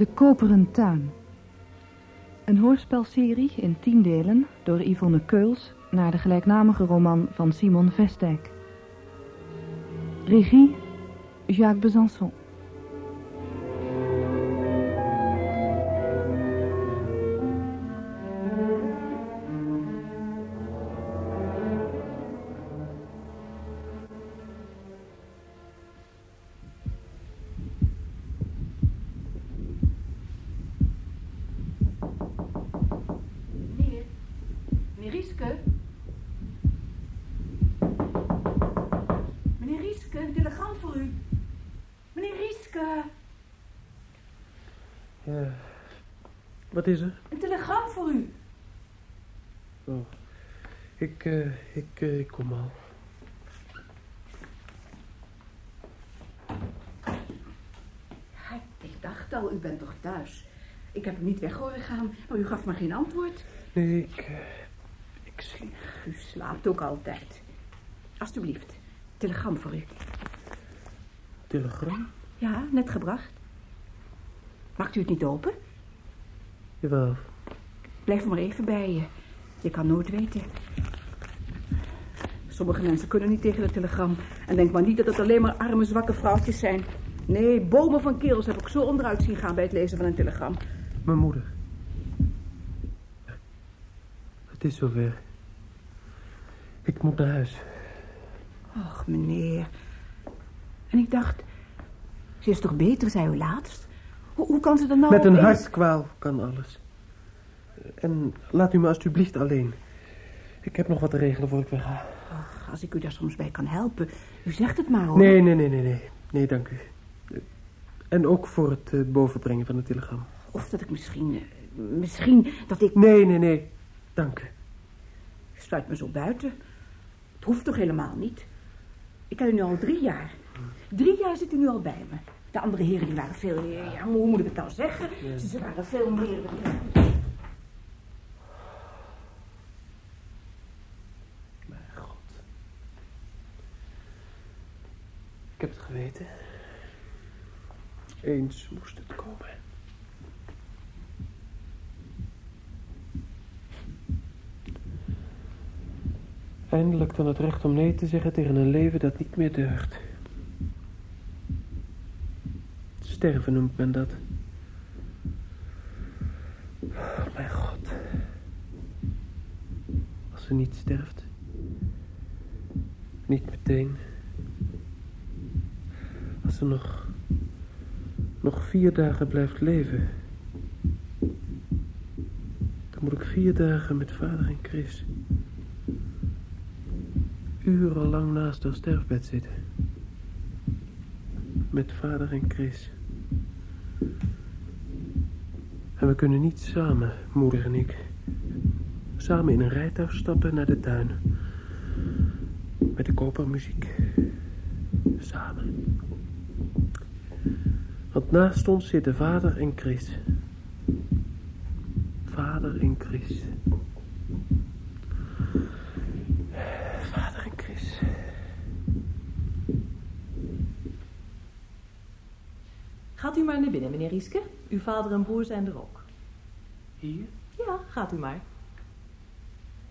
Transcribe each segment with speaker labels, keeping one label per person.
Speaker 1: De Koperen Tuin. Een hoorspelserie in tien delen door Yvonne Keuls naar de gelijknamige roman van Simon Vestijk. Regie Jacques Besançon.
Speaker 2: Oh. Ik, eh, ik, eh, ik kom al.
Speaker 3: Ja, ik dacht al, u bent toch thuis? Ik heb hem niet weg horen gaan, maar u gaf me geen antwoord.
Speaker 2: Nee, ik, eh, ik sliep.
Speaker 3: U slaapt ook altijd. Alsjeblieft, telegram voor u.
Speaker 2: Telegram?
Speaker 3: Ja, net gebracht. Maakt u het niet open?
Speaker 2: Jawel.
Speaker 3: Blijf maar even bij je. Je kan nooit weten. Sommige mensen kunnen niet tegen de telegram. En denk maar niet dat het alleen maar arme, zwakke vrouwtjes zijn. Nee, bomen van kerels heb ik zo onderuit zien gaan bij het lezen van een telegram.
Speaker 2: Mijn moeder. Het is zover. Ik moet naar huis.
Speaker 3: Och, meneer. En ik dacht, ze is toch beter, zei u laatst? Hoe, hoe kan ze dan nou
Speaker 2: Met een
Speaker 3: opeens-
Speaker 2: hartkwaal kan alles. En laat u me alstublieft alleen. Ik heb nog wat te regelen voor ik wegga.
Speaker 3: Als ik u daar soms bij kan helpen. U zegt het maar, hoor.
Speaker 2: Nee, nee, nee, nee, nee. Nee, dank u. En ook voor het eh, bovenbrengen van het telegram.
Speaker 3: Of dat ik misschien, eh, misschien dat ik...
Speaker 2: Nee, nee, nee. Dank u.
Speaker 3: Sluit me zo buiten. Het hoeft toch helemaal niet? Ik ken u nu al drie jaar. Drie jaar zit u nu al bij me. De andere heren die waren veel... eh, Ja, hoe moet ik het nou zeggen? Ze, ze waren veel meer...
Speaker 2: Mijn god. Ik heb het geweten. Eens moest het komen. Eindelijk dan het recht om nee te zeggen tegen een leven dat niet meer deugt. Sterven noemt men dat. Oh, mijn god. Als ze niet sterft. Niet meteen. Nog... nog vier dagen blijft leven. Dan moet ik vier dagen met vader en Chris... urenlang naast haar sterfbed zitten. Met vader en Chris. En we kunnen niet samen, moeder en ik... samen in een rijtuig stappen naar de tuin... Met de kopermuziek. Samen. Want naast ons zitten vader en Chris. Vader en Chris. Vader en Chris.
Speaker 4: Gaat u maar naar binnen, meneer Rieske. Uw vader en broer zijn er ook.
Speaker 2: Hier?
Speaker 4: Ja, gaat u maar.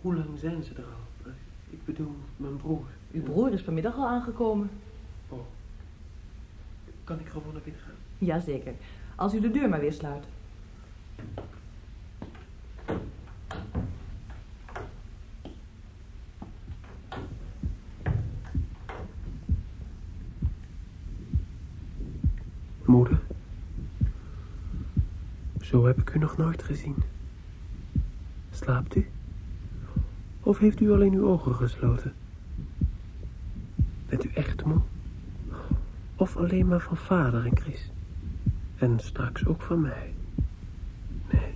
Speaker 2: Hoe lang zijn ze er al? Ik bedoel, mijn broer.
Speaker 4: Uw broer is vanmiddag al aangekomen.
Speaker 2: Kan ik gewoon naar binnen gaan?
Speaker 4: Jazeker. Als u de deur maar weer sluit.
Speaker 2: Moeder. Zo heb ik u nog nooit gezien. Slaapt u? Of heeft u alleen uw ogen gesloten? Bent u echt moe? Of alleen maar van vader en Chris? En straks ook van mij? Nee.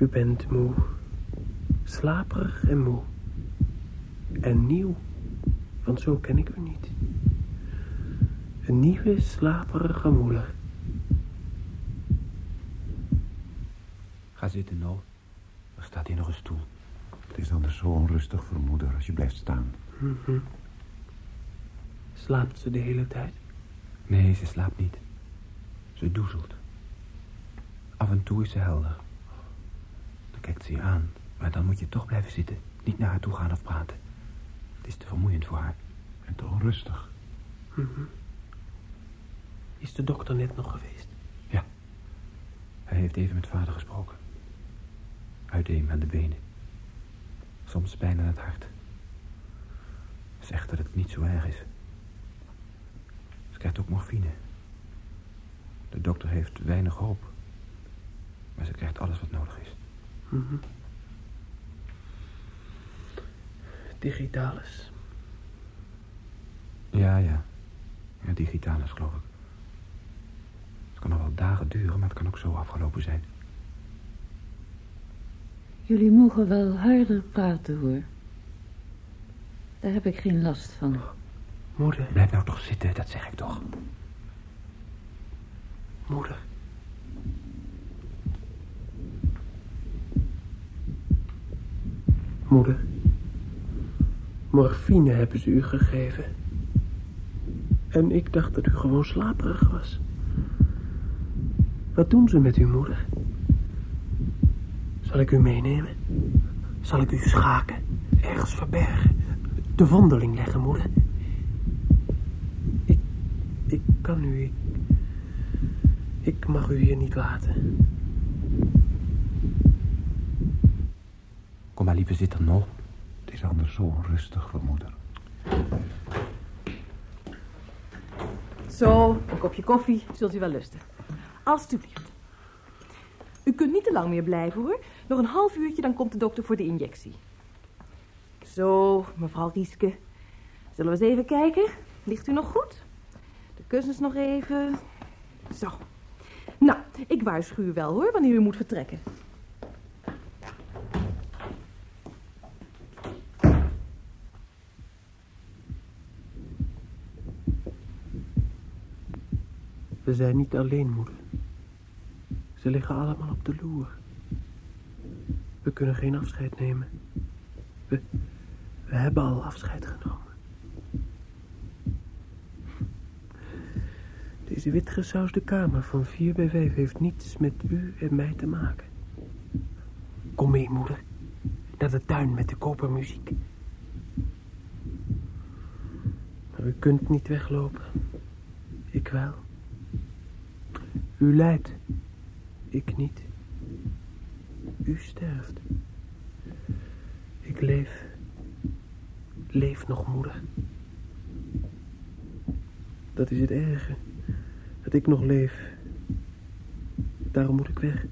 Speaker 2: U bent moe. Slaperig en moe. En nieuw. Want zo ken ik u niet. Een nieuwe, slaperige moeder.
Speaker 5: Ga zitten, No. Er staat hier nog een stoel. Het is anders zo onrustig voor moeder als je blijft staan.
Speaker 2: Mhm. Slaapt ze de hele tijd?
Speaker 5: Nee, ze slaapt niet. Ze doezelt. Af en toe is ze helder. Dan kijkt ze je aan, maar dan moet je toch blijven zitten. Niet naar haar toe gaan of praten. Het is te vermoeiend voor haar.
Speaker 6: En te onrustig.
Speaker 2: Mhm. Is de dokter net nog geweest?
Speaker 5: Ja. Hij heeft even met vader gesproken. Uiteen aan de benen. Soms pijn aan het hart. Zegt dat het niet zo erg is. Ze krijgt ook morfine. De dokter heeft weinig hoop. Maar ze krijgt alles wat nodig is.
Speaker 2: Mhm. Digitalis.
Speaker 5: Ja, ja. Ja, digitalis geloof ik. Het kan nog wel dagen duren, maar het kan ook zo afgelopen zijn.
Speaker 7: Jullie mogen wel harder praten, hoor. Daar heb ik geen last van.
Speaker 2: Moeder,
Speaker 5: Blijf nou toch zitten, dat zeg ik toch.
Speaker 2: moeder. Moeder. Morfine hebben ze u gegeven. En ik dacht dat u gewoon slaperig was. Wat doen ze met uw moeder? Zal ik u meenemen? Zal ik u schaken? Ergens verbergen? De vondeling leggen, moeder? Ik, kan u... Ik, ik mag u hier niet laten.
Speaker 5: Kom maar liever zitten, Nol.
Speaker 6: Het is anders zo onrustig voor moeder.
Speaker 4: Zo, een kopje koffie zult u wel lusten. Alsjeblieft. U kunt niet te lang meer blijven hoor. Nog een half uurtje, dan komt de dokter voor de injectie. Zo, mevrouw Rieske. Zullen we eens even kijken? Ligt u nog goed? Kussens nog even. Zo. Nou, ik waarschuw u wel hoor, wanneer u moet vertrekken.
Speaker 2: We zijn niet alleen, moeder. Ze liggen allemaal op de loer. We kunnen geen afscheid nemen. We, we hebben al afscheid genomen. Deze witgesausde kamer van 4 bij 5 heeft niets met u en mij te maken. Kom mee, moeder. Naar de tuin met de kopermuziek. Maar u kunt niet weglopen. Ik wel. U lijdt. Ik niet. U sterft. Ik leef. Leef nog, moeder. Dat is het erge. Dat ik nog leef. Daarom moet ik weg.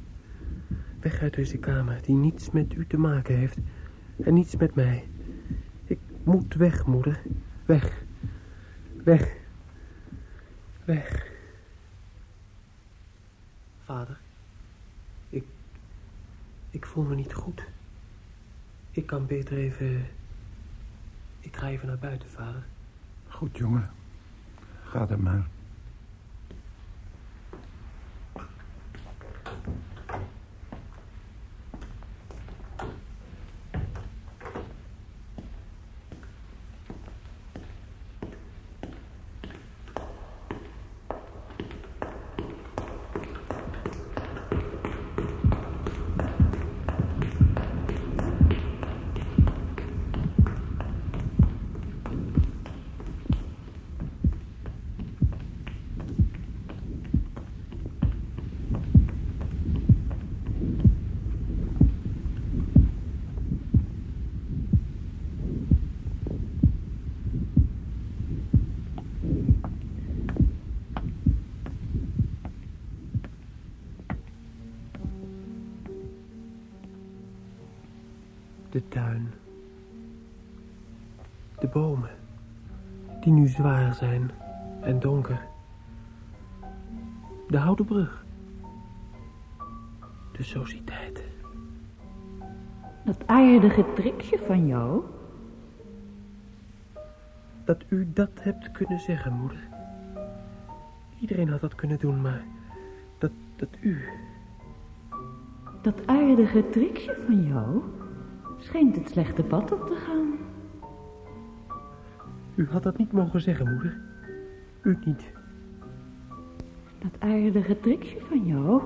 Speaker 2: Weg uit deze kamer die niets met u te maken heeft. En niets met mij. Ik moet weg, moeder. Weg. Weg. Weg. Vader, ik, ik voel me niet goed. Ik kan beter even... Ik ga even naar buiten, vader.
Speaker 6: Goed, jongen. Ga dan maar.
Speaker 2: Zwaar zijn en donker. De houten brug. De sociëteit.
Speaker 7: Dat aardige trikje van jou.
Speaker 2: Dat u dat hebt kunnen zeggen, moeder. Iedereen had dat kunnen doen, maar dat, dat u...
Speaker 7: Dat aardige trikje van jou schijnt het slechte pad op te gaan.
Speaker 2: U had dat niet mogen zeggen, moeder. U niet.
Speaker 8: Dat aardige tricksje van jou.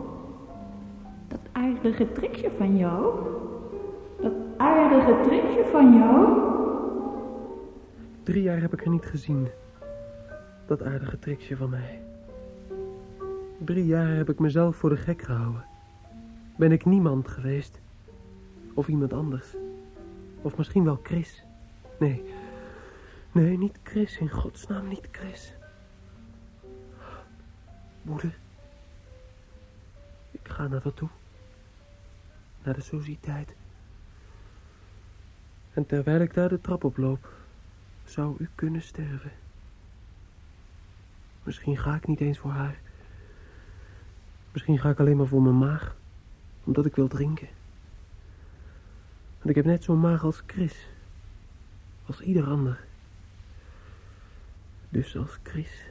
Speaker 8: Dat aardige tricksje van jou. Dat aardige tricksje van jou.
Speaker 2: Drie jaar heb ik er niet gezien. Dat aardige tricksje van mij. Drie jaar heb ik mezelf voor de gek gehouden. Ben ik niemand geweest. Of iemand anders. Of misschien wel Chris. Nee. Nee, niet Chris. In godsnaam niet Chris. Moeder. Ik ga naar dat toe. Naar de sociëteit. En terwijl ik daar de trap oploop, zou u kunnen sterven. Misschien ga ik niet eens voor haar. Misschien ga ik alleen maar voor mijn maag, omdat ik wil drinken. Want ik heb net zo'n maag als Chris. Als ieder ander. Dus als Chris.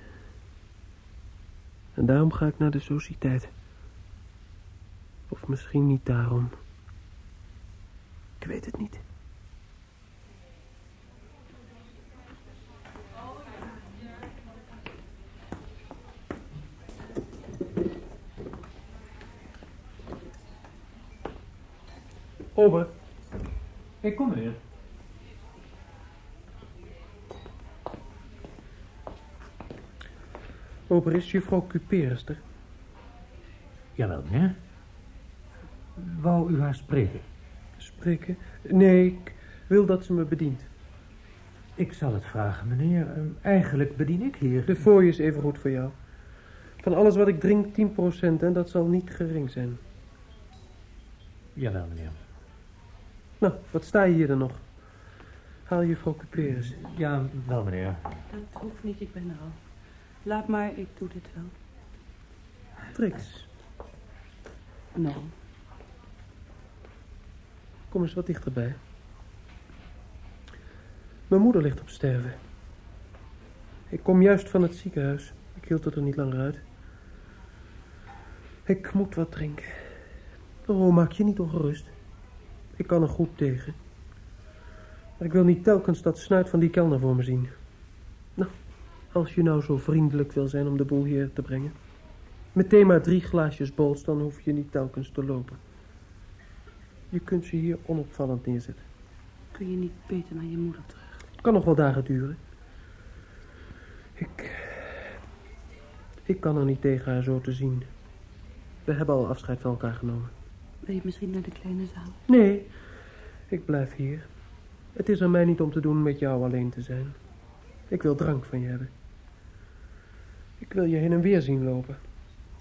Speaker 2: En daarom ga ik naar de sociëteit. Of misschien niet daarom. Ik weet het niet. Ober.
Speaker 9: Ik kom weer.
Speaker 2: Ober, is juffrouw Cuperus er?
Speaker 9: Jawel, meneer. Wou u haar spreken?
Speaker 2: Spreken? Nee, ik wil dat ze me bedient.
Speaker 9: Ik zal het vragen, meneer. Ehm, Eigenlijk bedien ik hier.
Speaker 2: De fooi is even goed voor jou. Van alles wat ik drink 10% en dat zal niet gering zijn.
Speaker 9: Jawel, meneer.
Speaker 2: Nou, wat sta je hier dan nog? Haal juffrouw Cuperus.
Speaker 9: Ja, wel, meneer.
Speaker 10: Dat hoeft niet, ik ben er al. Laat maar, ik doe dit wel.
Speaker 2: Trix,
Speaker 10: Nou,
Speaker 2: kom eens wat dichterbij. Mijn moeder ligt op sterven. Ik kom juist van het ziekenhuis. Ik hield het er niet langer uit. Ik moet wat drinken. Oh, maak je niet ongerust. Ik kan er goed tegen. Maar ik wil niet telkens dat snuit van die kelner voor me zien. Als je nou zo vriendelijk wil zijn om de boel hier te brengen. Meteen maar drie glaasjes bols, dan hoef je niet telkens te lopen. Je kunt ze hier onopvallend neerzetten.
Speaker 10: kun je niet beter naar je moeder terug?
Speaker 2: Het kan nog wel dagen duren. Ik... Ik kan er niet tegen haar zo te zien. We hebben al afscheid van elkaar genomen.
Speaker 10: Wil je misschien naar de kleine zaal?
Speaker 2: Nee, ik blijf hier. Het is aan mij niet om te doen met jou alleen te zijn. Ik wil drank van je hebben. Ik wil je heen en weer zien lopen.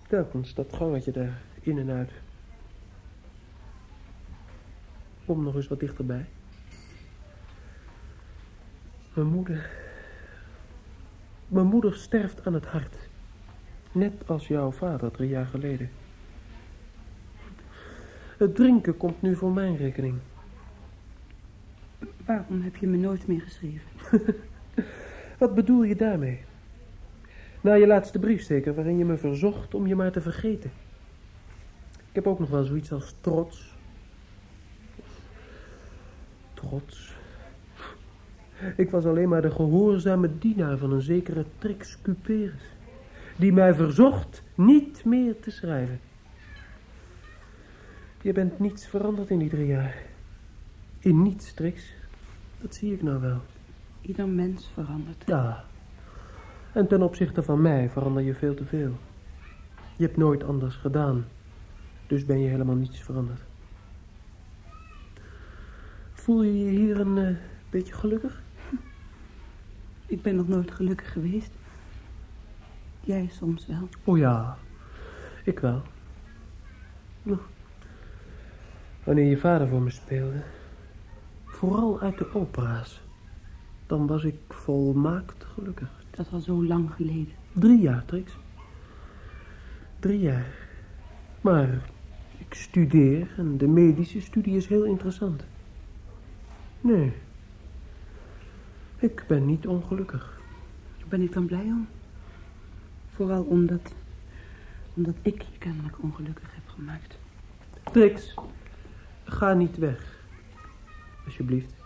Speaker 2: Telkens dat gangetje daar, in en uit. Kom nog eens wat dichterbij. Mijn moeder... Mijn moeder sterft aan het hart. Net als jouw vader drie jaar geleden. Het drinken komt nu voor mijn rekening.
Speaker 10: Waarom heb je me nooit meer geschreven?
Speaker 2: Wat bedoel je daarmee? Na je laatste brief zeker, waarin je me verzocht om je maar te vergeten. Ik heb ook nog wel zoiets als trots. Trots. Ik was alleen maar de gehoorzame dienaar van een zekere Trix Cuperus. Die mij verzocht niet meer te schrijven. Je bent niets veranderd in die drie jaar. In niets, Trix. Dat zie ik nou wel.
Speaker 10: Ieder mens verandert.
Speaker 2: Ja. En ten opzichte van mij verander je veel te veel. Je hebt nooit anders gedaan. Dus ben je helemaal niets veranderd. Voel je je hier een eh, beetje gelukkig?
Speaker 10: Ik ben nog nooit gelukkig geweest. Jij soms wel.
Speaker 2: Oh ja, ik wel. Nou, wanneer je vader voor me speelde, vooral uit de opera's, dan was ik volmaakt gelukkig.
Speaker 10: Dat al zo lang geleden.
Speaker 2: Drie jaar, Trix. Drie jaar. Maar ik studeer en de medische studie is heel interessant. Nee. Ik ben niet ongelukkig.
Speaker 10: Daar ben ik dan blij om. Vooral omdat, omdat ik je kennelijk ongelukkig heb gemaakt.
Speaker 2: Trix, ga niet weg. Alsjeblieft.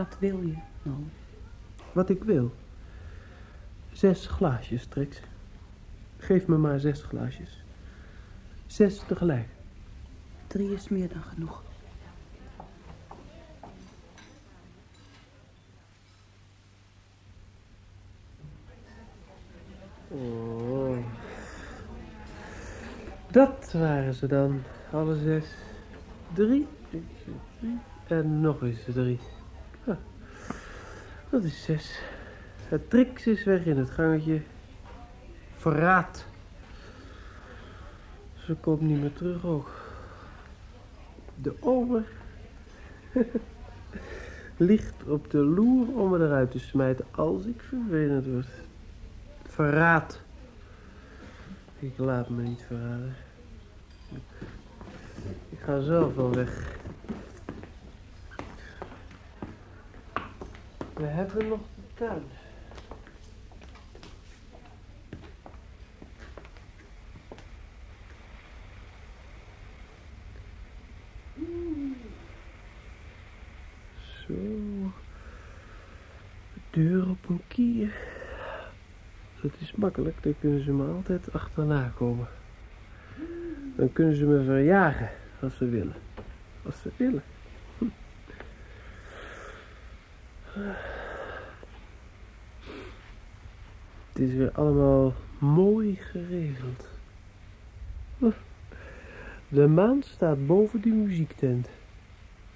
Speaker 10: Wat wil je nou?
Speaker 2: Wat ik wil. Zes glaasjes, Trix. Geef me maar zes glaasjes. Zes tegelijk.
Speaker 10: Drie is meer dan genoeg.
Speaker 2: Oh. Dat waren ze dan, alle zes. Drie. En nog eens drie. Dat is zes. Het Trix is weg in het gangetje. Verraad. Ze komt niet meer terug ook. De ober ligt op de loer om me eruit te smijten als ik vervelend word. Verraad. Ik laat me niet verraden. Ik ga zelf wel weg. We hebben nog de tuin. Zo. De deur op een kier. Dat is makkelijk, dan kunnen ze me altijd achterna komen. Dan kunnen ze me verjagen als ze willen. Als ze willen. Hm. Het is weer allemaal mooi geregeld. De maan staat boven de muziektent.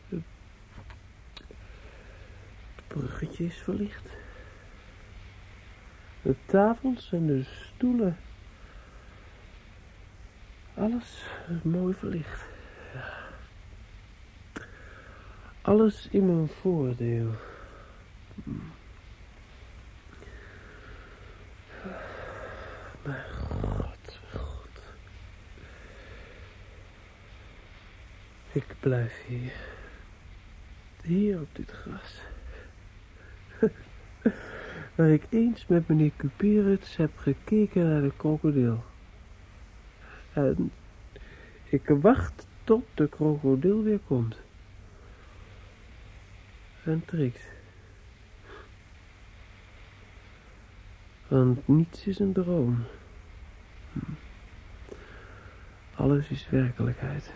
Speaker 2: Het bruggetje is verlicht. De tafels en de stoelen. Alles is mooi verlicht. Alles in mijn voordeel. Maar god, god. Ik blijf hier. Hier op dit gras. Waar ik eens met meneer Cuperus heb gekeken naar de krokodil. En ik wacht tot de krokodil weer komt. En Trix. Want niets is een droom. Alles is werkelijkheid.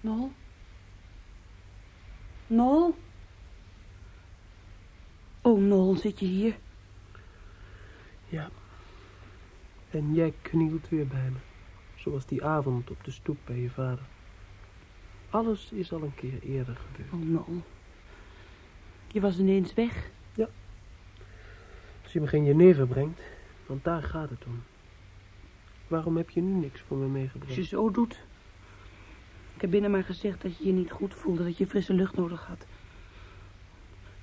Speaker 10: Nol? Nol? Oh, Nol, zit je hier?
Speaker 2: Ja. En jij knielt weer bij me. Zoals die avond op de stoep bij je vader. Alles is al een keer eerder gebeurd.
Speaker 10: Oh, Nol. Je was ineens weg.
Speaker 2: Ja. Als je me geen jenever brengt, want daar gaat het om. Waarom heb je nu niks voor me meegebracht?
Speaker 10: Als je zo doet. Ik heb binnen maar gezegd dat je je niet goed voelde, dat je frisse lucht nodig had.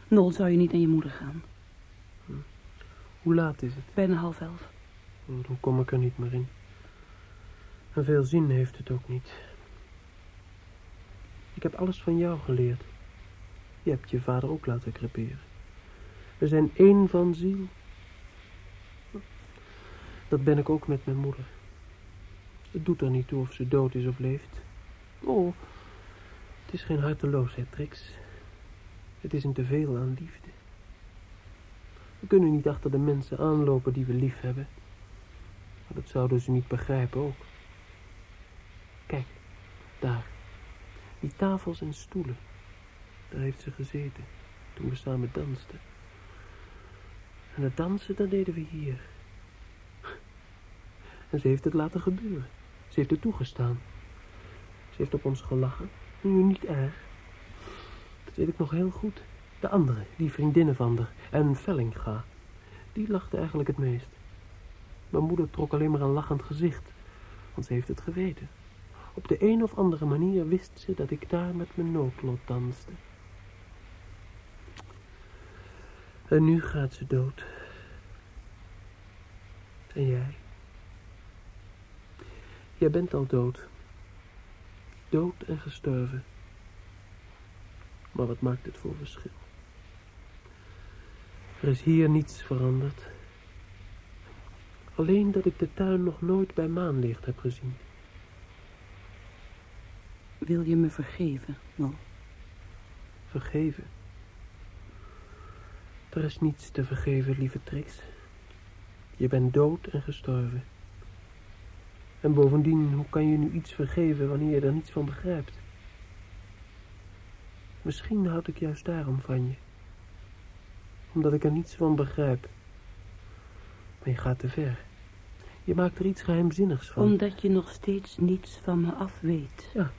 Speaker 10: Nol, zou je niet naar je moeder gaan?
Speaker 2: Hm. Hoe laat is het?
Speaker 10: Bijna half elf.
Speaker 2: Oh, dan kom ik er niet meer in. En veel zin heeft het ook niet. Ik heb alles van jou geleerd. Je hebt je vader ook laten creperen. We zijn één van ziel. Dat ben ik ook met mijn moeder. Het doet er niet toe of ze dood is of leeft. Oh, het is geen harteloosheid, Trix. Het is een teveel aan liefde. We kunnen niet achter de mensen aanlopen die we lief hebben. Dat zouden ze niet begrijpen ook. Kijk, daar. Die tafels en stoelen. Daar heeft ze gezeten, toen we samen dansten. En het dansen, dat deden we hier. En ze heeft het laten gebeuren. Ze heeft het toegestaan. Ze heeft op ons gelachen. Nu niet erg. Dat weet ik nog heel goed. De andere, die vriendinnen van haar. En Vellinga. Die lachte eigenlijk het meest. Mijn moeder trok alleen maar een lachend gezicht. Want ze heeft het geweten. Op de een of andere manier wist ze dat ik daar met mijn noodlot danste. En nu gaat ze dood. En jij? Jij bent al dood. Dood en gestorven. Maar wat maakt het voor verschil? Er is hier niets veranderd. Alleen dat ik de tuin nog nooit bij maanlicht heb gezien.
Speaker 10: Wil je me vergeven, Nol?
Speaker 2: Vergeven? Er is niets te vergeven, lieve Trix. Je bent dood en gestorven. En bovendien, hoe kan je nu iets vergeven wanneer je er niets van begrijpt? Misschien houd ik juist daarom van je. Omdat ik er niets van begrijp. Maar je gaat te ver. Je maakt er iets geheimzinnigs van.
Speaker 10: Omdat je nog steeds niets van me af weet.
Speaker 2: Ja,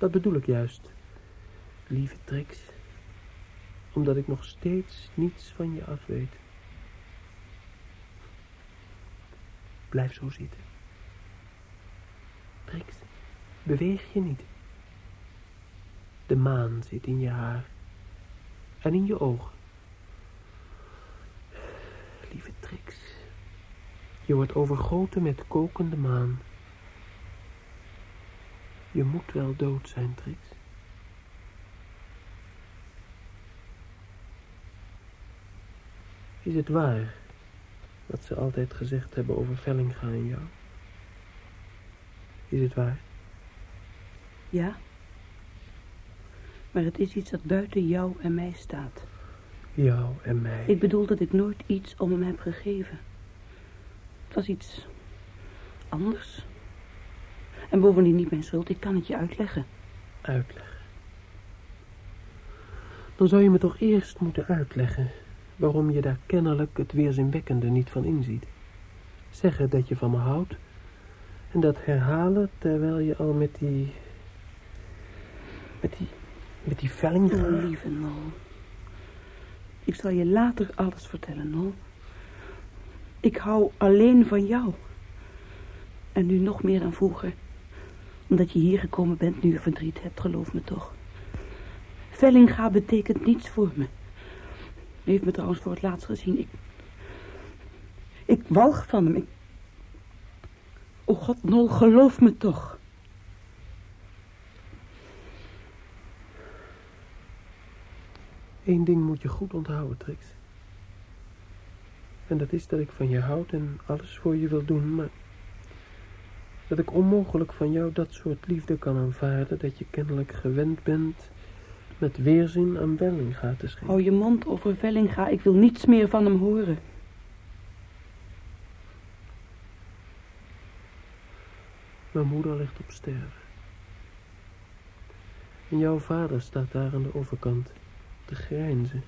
Speaker 2: dat bedoel ik juist. Lieve Trix. Omdat ik nog steeds niets van je af weet. Blijf zo zitten. Trix, beweeg je niet. De maan zit in je haar. En in je ogen. Lieve Trix. Je wordt overgoten met kokende maan. Je moet wel dood zijn, Trix. Is het waar wat ze altijd gezegd hebben over Vellinga en jou? Is het waar?
Speaker 10: Ja. Maar het is iets dat buiten jou en mij staat.
Speaker 2: Jou en mij.
Speaker 10: Ik bedoel dat ik nooit iets om hem heb gegeven. Het was iets anders. En bovendien niet mijn schuld, ik kan het je uitleggen.
Speaker 2: Uitleggen? Dan zou je me toch eerst moeten uitleggen waarom je daar kennelijk het weerzinwekkende niet van inziet. Zeggen dat je van me houdt en dat herhalen terwijl je al met die... met die... met die velling gaat.
Speaker 10: Oh, lieve Nol. Ik zal je later alles vertellen, Nol. Ik hou alleen van jou. En nu nog meer dan vroeger. Omdat je hier gekomen bent nu je verdriet hebt, geloof me toch. Vellinga betekent niets voor me. Heeft me trouwens voor het laatst gezien. Ik... Ik walg van hem. Ik... Oh god, Nol, geloof me toch.
Speaker 2: Eén ding moet je goed onthouden, Trix. En dat is dat ik van je houd en alles voor je wil doen, maar... dat ik onmogelijk van jou dat soort liefde kan aanvaarden... dat je kennelijk gewend bent met weerzin aan Vellinga te schenken.
Speaker 10: Hou je mond over Vellinga, ik wil niets meer van hem horen.
Speaker 2: Mijn moeder ligt op sterven. En jouw vader staat daar aan de overkant te grijnzen.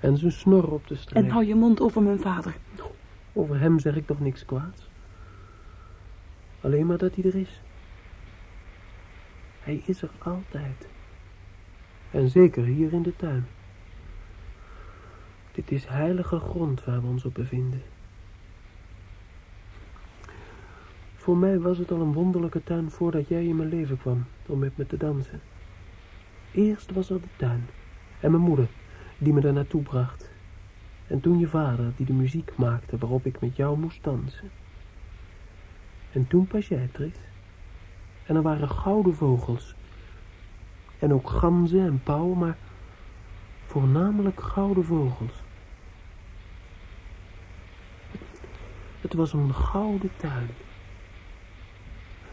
Speaker 2: En zijn snor op te strijken.
Speaker 10: En hou je mond over mijn vader.
Speaker 2: Over hem zeg ik toch niks kwaads. Alleen maar dat hij er is. Hij is er altijd. En zeker hier in de tuin. Dit is heilige grond waar we ons op bevinden. Voor mij was het al een wonderlijke tuin voordat jij in mijn leven kwam om met me te dansen. Eerst was er de tuin en mijn moeder die me daar naartoe bracht. En toen je vader die de muziek maakte waarop ik met jou moest dansen. En toen pas jij, Tris. En er waren gouden vogels. En ook ganzen en pauwen, maar voornamelijk gouden vogels. Het was een gouden tuin.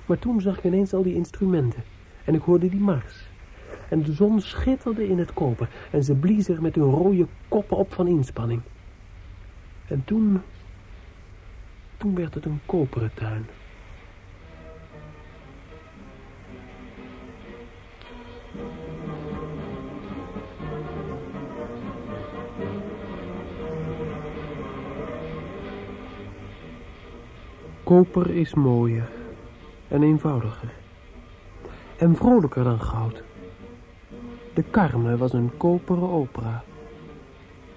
Speaker 2: Maar toen zag ik ineens al die instrumenten. En ik hoorde die mars. En de zon schitterde in het koper. En ze bliezen er met hun rode koppen op van inspanning. En toen... Toen werd het een koperen tuin. Koper is mooier en eenvoudiger. En vrolijker dan goud. De Carme was een koperen opera.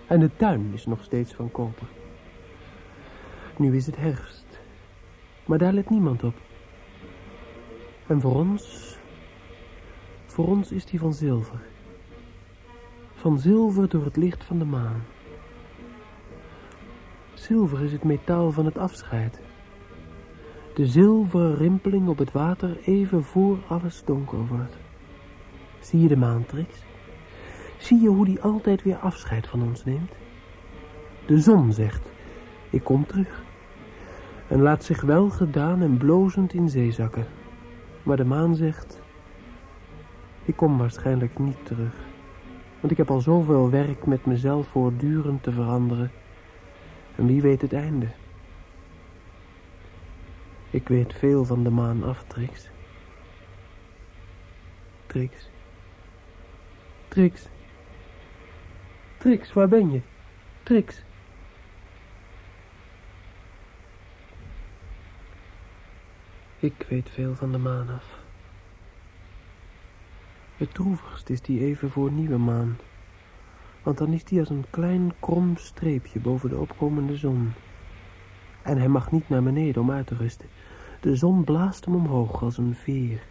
Speaker 2: En de tuin is nog steeds van koper. Nu is het herfst. Maar daar let niemand op. En voor ons... Voor ons is die van zilver. Van zilver door het licht van de maan. Zilver is het metaal van het afscheid. De zilveren rimpeling op het water even voor alles donker wordt. Zie je de maantrix? Zie je hoe die altijd weer afscheid van ons neemt? De zon zegt, ik kom terug. En laat zich wel gedaan en blozend in zee zakken. Maar de maan zegt, Ik kom waarschijnlijk niet terug. Want ik heb al zoveel werk met mezelf voortdurend te veranderen. En wie weet het einde. Ik weet veel van de maan af, Trix. Trix. Trix. Trix, waar ben je? Trix. Ik weet veel van de maan af. Het droevigst is die even voor nieuwe maan. Want dan is die als een klein krom streepje boven de opkomende zon. En hij mag niet naar beneden om uit te rusten. De zon blaast hem omhoog als een veer.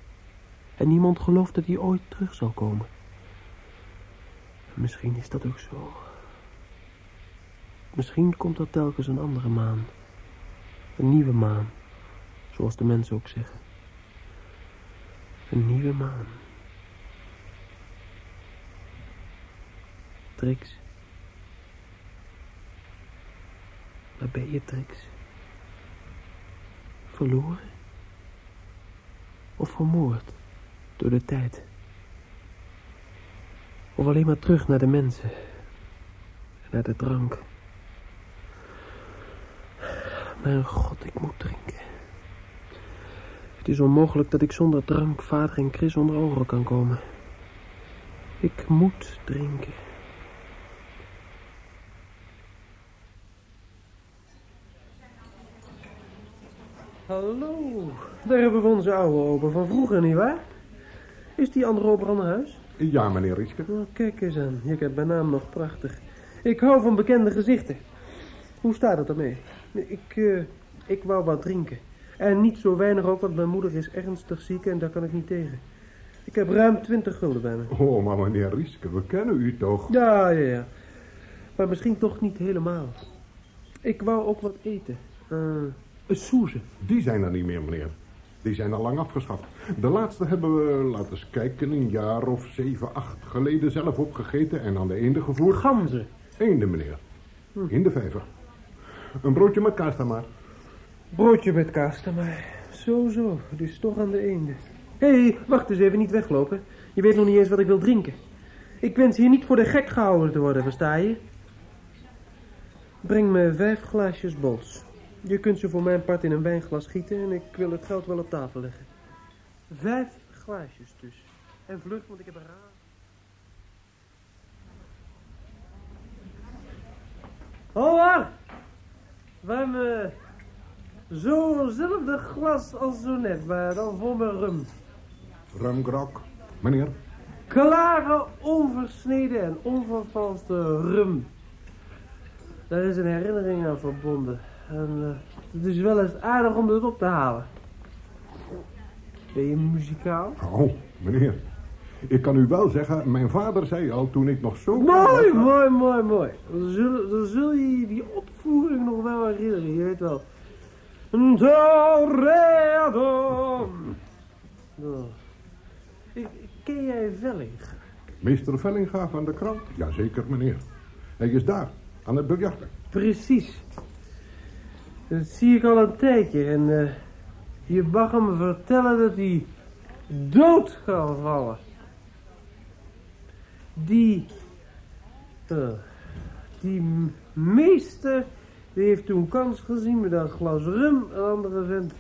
Speaker 2: En niemand gelooft dat hij ooit terug zal komen. Misschien is dat ook zo. Misschien komt er telkens een andere maan. Een nieuwe maan. Zoals de mensen ook zeggen. Een nieuwe maan. Trix. Waar ben je, Trix? Verloren? Of vermoord door de tijd? Of alleen maar terug naar de mensen en naar de drank? Mijn god, ik moet drinken. Het is onmogelijk dat ik zonder drank vader en Chris onder ogen kan komen. Ik moet drinken. Hallo, daar hebben we onze oude ober van vroeger, nietwaar? Is die andere ober naar huis?
Speaker 11: Ja, meneer Rieske.
Speaker 2: Oh, kijk eens aan, je kent mijn naam nog prachtig. Ik hou van bekende gezichten. Hoe staat het ermee? Ik, uh, ik wou wat drinken. En niet zo weinig ook, want mijn moeder is ernstig ziek en daar kan ik niet tegen. Ik heb ruim twintig gulden bij me.
Speaker 11: Oh, maar meneer Rieske, we kennen u toch?
Speaker 2: Ja, ja, ja. Maar misschien toch niet helemaal. Ik wou ook wat eten. Uh, soeze.
Speaker 11: Die zijn er niet meer, meneer. Die zijn al lang afgeschaft. De laatste hebben we, laten eens kijken, een jaar of zeven, acht geleden zelf opgegeten en aan de eenden gevoerd.
Speaker 2: Ganzen?
Speaker 11: Eenden, meneer. Hm. In de vijver. Een broodje met kaas dan maar.
Speaker 2: Broodje met kaas dan maar. Zo, zo. Dus toch aan de eenden. Hé, hey, wacht eens even, niet weglopen. Je weet nog niet eens wat ik wil drinken. Ik wens hier niet voor de gek gehouden te worden, versta je? Breng me vijf glaasjes bols. Je kunt ze voor mijn part in een wijnglas gieten en ik wil het geld wel op tafel leggen. Vijf glaasjes dus. En vlug, want ik heb een raam. Hola! We hebben zo'nzelfde glas als zo net, maar dan voor mijn rum.
Speaker 11: Rumgrok, meneer?
Speaker 2: Klare, onversneden en onvervalste rum. Daar is een herinnering aan verbonden. En uh, het is wel eens aardig om het op te halen. Ben je muzikaal?
Speaker 11: Oh, meneer. Ik kan u wel zeggen, mijn vader zei al toen ik nog zo...
Speaker 2: Mooi, was, mooi, mooi, mooi. Dan zul, dan zul je die opvoering nog wel herinneren, je weet wel. Toreador. Oh. Ken jij Vellinga?
Speaker 11: Meester Vellinga van de krant? Jazeker, meneer. Hij is daar, aan het biljarten.
Speaker 2: Precies. Dat zie ik al een tijdje. En uh, je mag hem vertellen dat hij dood kan vallen. Die... Uh, die meester... Die heeft toen kans gezien met een glas rum een andere vent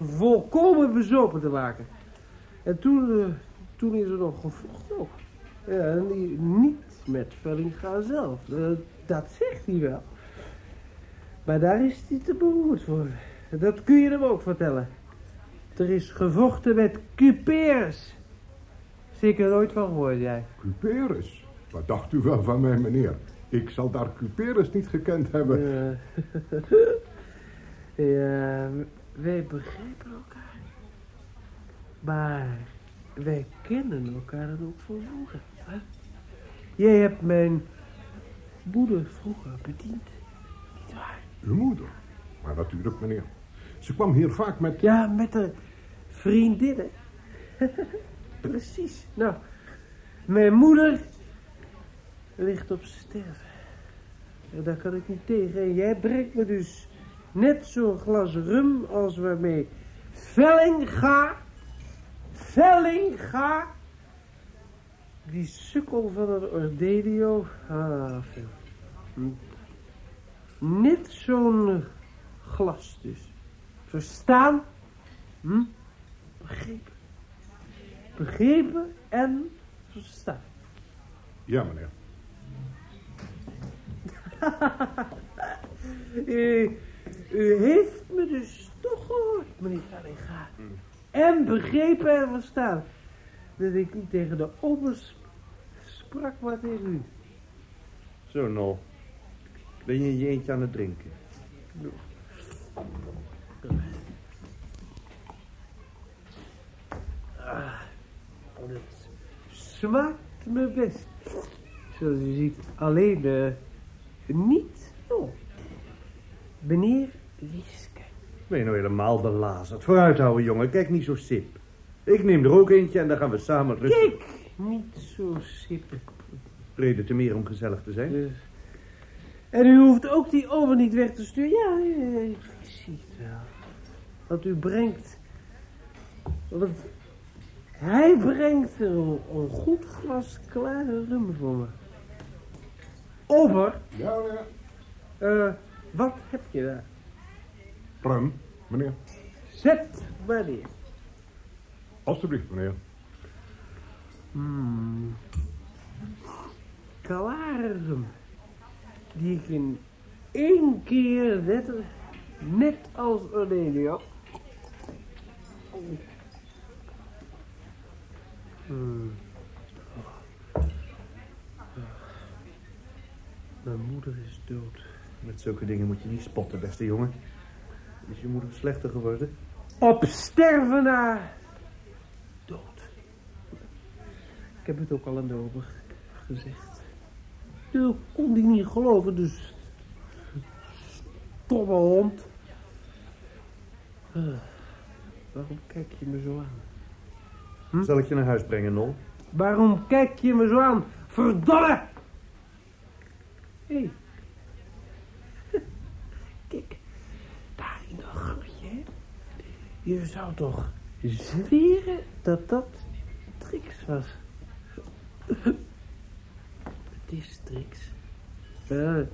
Speaker 2: volkomen bezopen te maken. En toen, uh, toen is er nog gevochten ook. Ja, en die, niet met Vellinga zelf. dat zegt hij wel. Maar daar is hij te beroerd voor. Dat kun je hem ook vertellen. Er is gevochten met Cuperus. Zeker nooit van gehoord, jij.
Speaker 11: Cuperus? Wat dacht u wel van mij, meneer? Ik zal daar Cuperus niet gekend hebben.
Speaker 2: Ja, ja wij begrijpen elkaar. Maar wij kennen elkaar dan ook van vroeger. Hè? Jij hebt mijn moeder vroeger bediend.
Speaker 11: Uw moeder? Maar natuurlijk, meneer. Ze kwam hier vaak met...
Speaker 2: Ja, met de vriendinnen. Precies. Nou, mijn moeder ligt op sterven. En daar kan ik niet tegen. En jij brengt me dus net zo'n glas rum als waarmee Vellinga, Vellinga Die sukkel van het Ordelio. Ah, veel. Hm. Net zo'n eh, glas dus. Verstaan? Hm? Begrepen. Begrepen en verstaan.
Speaker 11: Ja, meneer.
Speaker 2: u, u heeft me dus toch gehoord, meneer Valinga. En begrepen en verstaan. Dat ik niet tegen de ommers sprak, maar tegen u.
Speaker 12: Zo, Nol. Ben je in je eentje aan het drinken?
Speaker 2: Ah, het smaakt me best. Zoals u ziet, alleen eh, niet op. Meneer Wieske.
Speaker 12: Ben je nou helemaal belazerd? Vooruit houden, jongen. Kijk niet zo sip. Ik neem er ook eentje en dan gaan we samen rustig...
Speaker 2: Kijk, niet zo sippen.
Speaker 12: Reden te meer om gezellig te zijn.
Speaker 2: Dus. En u hoeft ook die oven niet weg te sturen. Ja, ik zie het wel. Want u brengt... Want hij brengt een, een goed glas klare rum voor me. Ober,
Speaker 11: Ja, meneer.
Speaker 2: eh, wat heb je daar?
Speaker 11: Rum, meneer.
Speaker 2: Zet maar neer.
Speaker 11: Alsjeblieft, meneer.
Speaker 2: Hmm. Klare rum. Die ik in één keer net, net als Ornelio. Hmm. Mijn moeder is dood.
Speaker 12: Met zulke dingen moet je niet spotten, beste jongen. Is je moeder slechter geworden?
Speaker 2: Op sterven na dood. Ik heb het ook al aan de ober gezegd. Dat kon die niet geloven, dus... Stomme hond. Ah, waarom kijk je me zo aan? Hm?
Speaker 12: Zal ik je naar huis brengen, Nol?
Speaker 2: Waarom kijk je me zo aan? Verdomme! Hé. Hey. Kijk, daar in dat gangetje, hè? Je zou toch zweren dat dat Trix was? Het is Trix. Uh,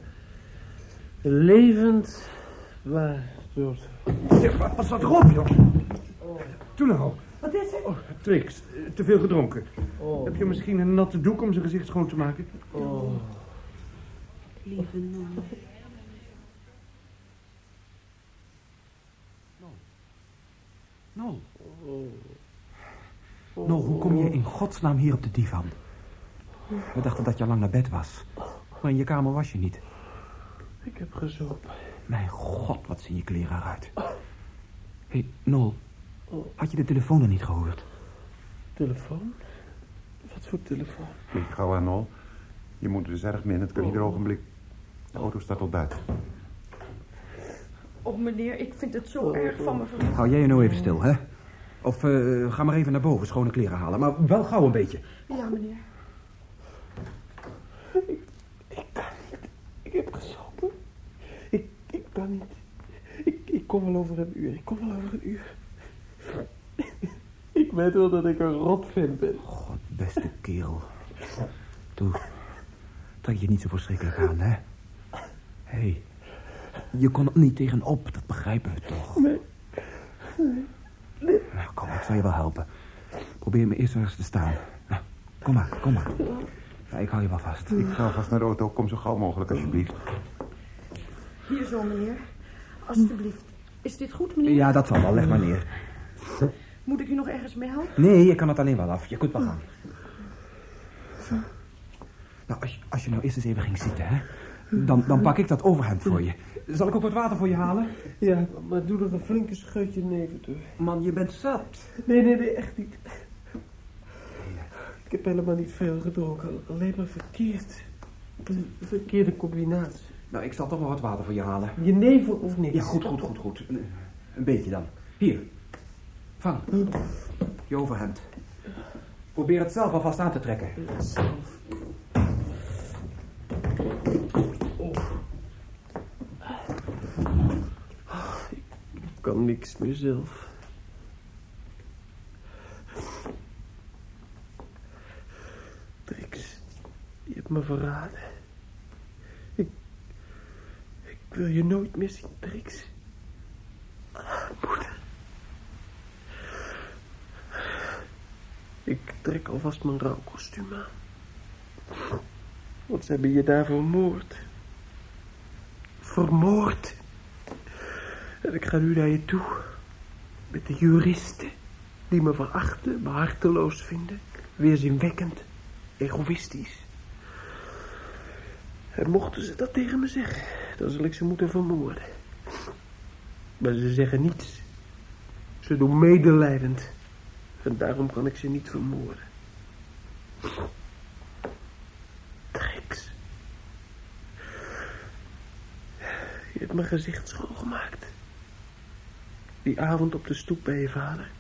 Speaker 2: levend, dood.
Speaker 12: Zeg, pas wat erop, joh. Doe nou.
Speaker 3: Wat is er?
Speaker 12: Oh, Trix, eh, te veel gedronken.
Speaker 2: Oh.
Speaker 12: Heb je misschien een natte doek om zijn gezicht schoon te maken?
Speaker 2: Oh.
Speaker 10: Lieve non.
Speaker 5: Nol.
Speaker 2: Oh.
Speaker 5: Nol, hoe kom je in godsnaam hier op de divan? We dachten dat je al lang naar bed was. Maar in je kamer was je niet.
Speaker 2: Ik heb gezopen.
Speaker 5: Mijn god, wat zien je kleren eruit. Hé, hey, Nol. Had je de telefoon nog niet gehoord?
Speaker 2: Telefoon? Wat voor telefoon?
Speaker 6: Vlieg gauw aan, Nol. Je moet dus erg min, het kan ieder ogenblik. De auto staat al buiten.
Speaker 3: Oh, meneer, ik vind het zo erg van me.
Speaker 5: Hou jij je nou even stil, hè? Of eh, ga maar even naar boven schone kleren halen. Maar wel gauw een beetje.
Speaker 3: Ja, meneer.
Speaker 2: Ik kan niet. Ik heb gezopen. Ik, ik kan niet. Ik, ik kom wel over een uur. Ik kom wel over een uur. Ik weet wel dat ik een rotvent ben.
Speaker 5: God, beste kerel. Toe, trek je niet zo verschrikkelijk aan, hè? Hé, hey, je kon er niet tegenop, dat begrijpen we toch?
Speaker 2: Nee.
Speaker 5: Nou, kom, ik zal je wel helpen. Probeer me eerst ergens te staan. Nou, kom maar, kom maar. Ja, ik hou je wel vast.
Speaker 6: Ik ga vast naar de auto. Kom zo gauw mogelijk, alsjeblieft.
Speaker 3: Hier zo, meneer. Alsjeblieft. Is dit goed, meneer?
Speaker 5: Ja, dat zal wel. Leg maar neer.
Speaker 3: Moet ik u nog ergens mee helpen?
Speaker 5: Nee, je kan het alleen wel af. Je kunt wel gaan. Nou, als je, als je nou eerst eens even ging zitten, hè. Dan, dan pak ik dat overhemd voor je. Zal ik ook wat water voor je halen?
Speaker 2: Ja, maar doe er een flinke scheutje neven door.
Speaker 5: Man, je bent zat.
Speaker 2: Nee, nee, nee, echt niet. Ik heb helemaal niet veel gedronken. Alleen maar verkeerd. Een verkeerde combinatie.
Speaker 5: Nou, ik zal toch wel wat water voor je halen.
Speaker 2: Je nevel of niks?
Speaker 5: Ja, goed, goed, goed, goed. Een, een beetje dan. Hier. Vang. Je overhemd. Probeer het zelf alvast aan te trekken.
Speaker 2: Zelf. Ik kan niks meer zelf. hebt me verraden. Ik, ik wil je nooit meer zien, Trix. Moeder. Ik trek alvast mijn rouwkostuum aan. Want ze hebben je daar vermoord. Vermoord. En ik ga nu naar je toe. Met de juristen. Die me verachten, me harteloos vinden. Weerzinwekkend. Egoïstisch. En mochten ze dat tegen me zeggen, dan zal ik ze moeten vermoorden. Maar ze zeggen niets. Ze doen medelijdend. En daarom kan ik ze niet vermoorden. Trix. Je hebt mijn gezicht schoongemaakt. Die avond op de stoep bij je vader.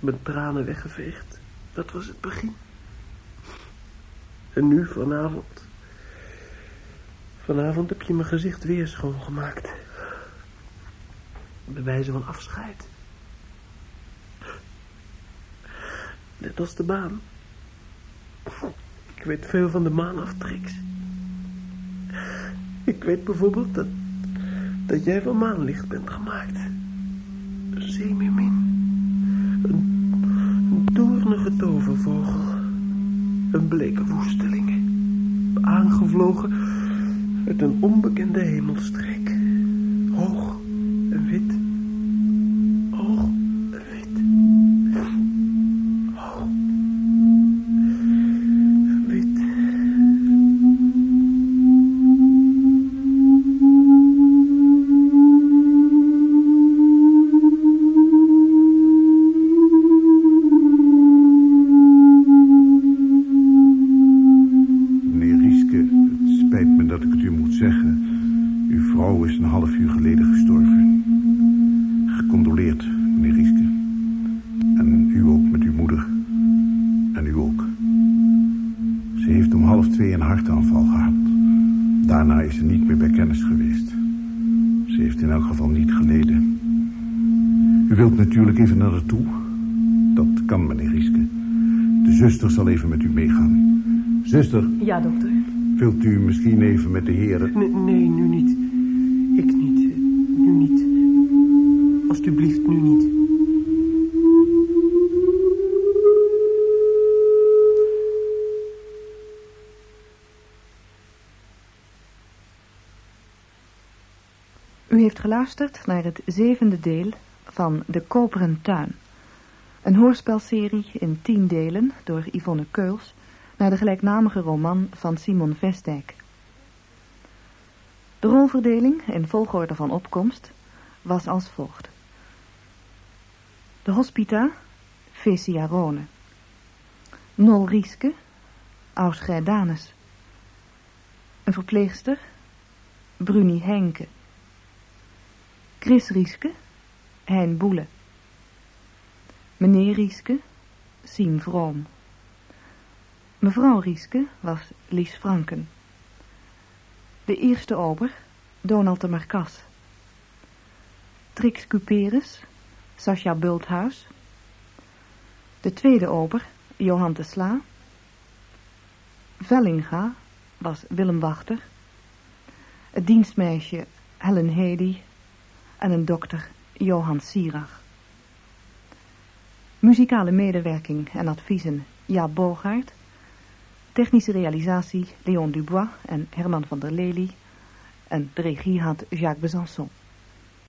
Speaker 2: Mijn tranen weggeveegd. Dat was het begin. En nu vanavond. Vanavond heb je mijn gezicht weer schoongemaakt. Bij wijze van afscheid. Net als de maan. Ik weet veel van de maanaftreks. Ik weet bijvoorbeeld dat, dat jij van maanlicht bent gemaakt. Een. Een, een doornige tovervogel. Een bleke woesteling. Aangevlogen uit een onbekende hemelstreek. Hoog
Speaker 4: Ja, dokter.
Speaker 6: wilt u misschien even met de heren...
Speaker 2: Nee, nee, nu niet. Ik niet. Nu niet. Alsjeblieft, nu niet.
Speaker 1: U heeft geluisterd naar het zevende deel van De Koperen Tuin. Een hoorspelserie in tien delen door Yvonne Keuls... naar de gelijknamige roman van Simon Vestdijk. De rolverdeling in volgorde van opkomst was als volgt. De hospita, Fecia Rone. Nol Rieske, Ausgrijdanus. Een verpleegster, Bruni Henke. Chris Rieske, Hein Boele. Meneer Rieske, Siem Vroom. Mevrouw Rieske was Lies Franken. De eerste ober, Donald de Marcas. Trix Cuperus, Sascha Bulthuis. De tweede ober, Johan de Sla. Vellinga was Willem Wachter. Het dienstmeisje Helen Hedy en een dokter Johan Sierach. Muzikale medewerking en adviezen Jaap Bogaert. Technische realisatie Leon Dubois en Herman van der Lely. En de regie had Jacques Besançon.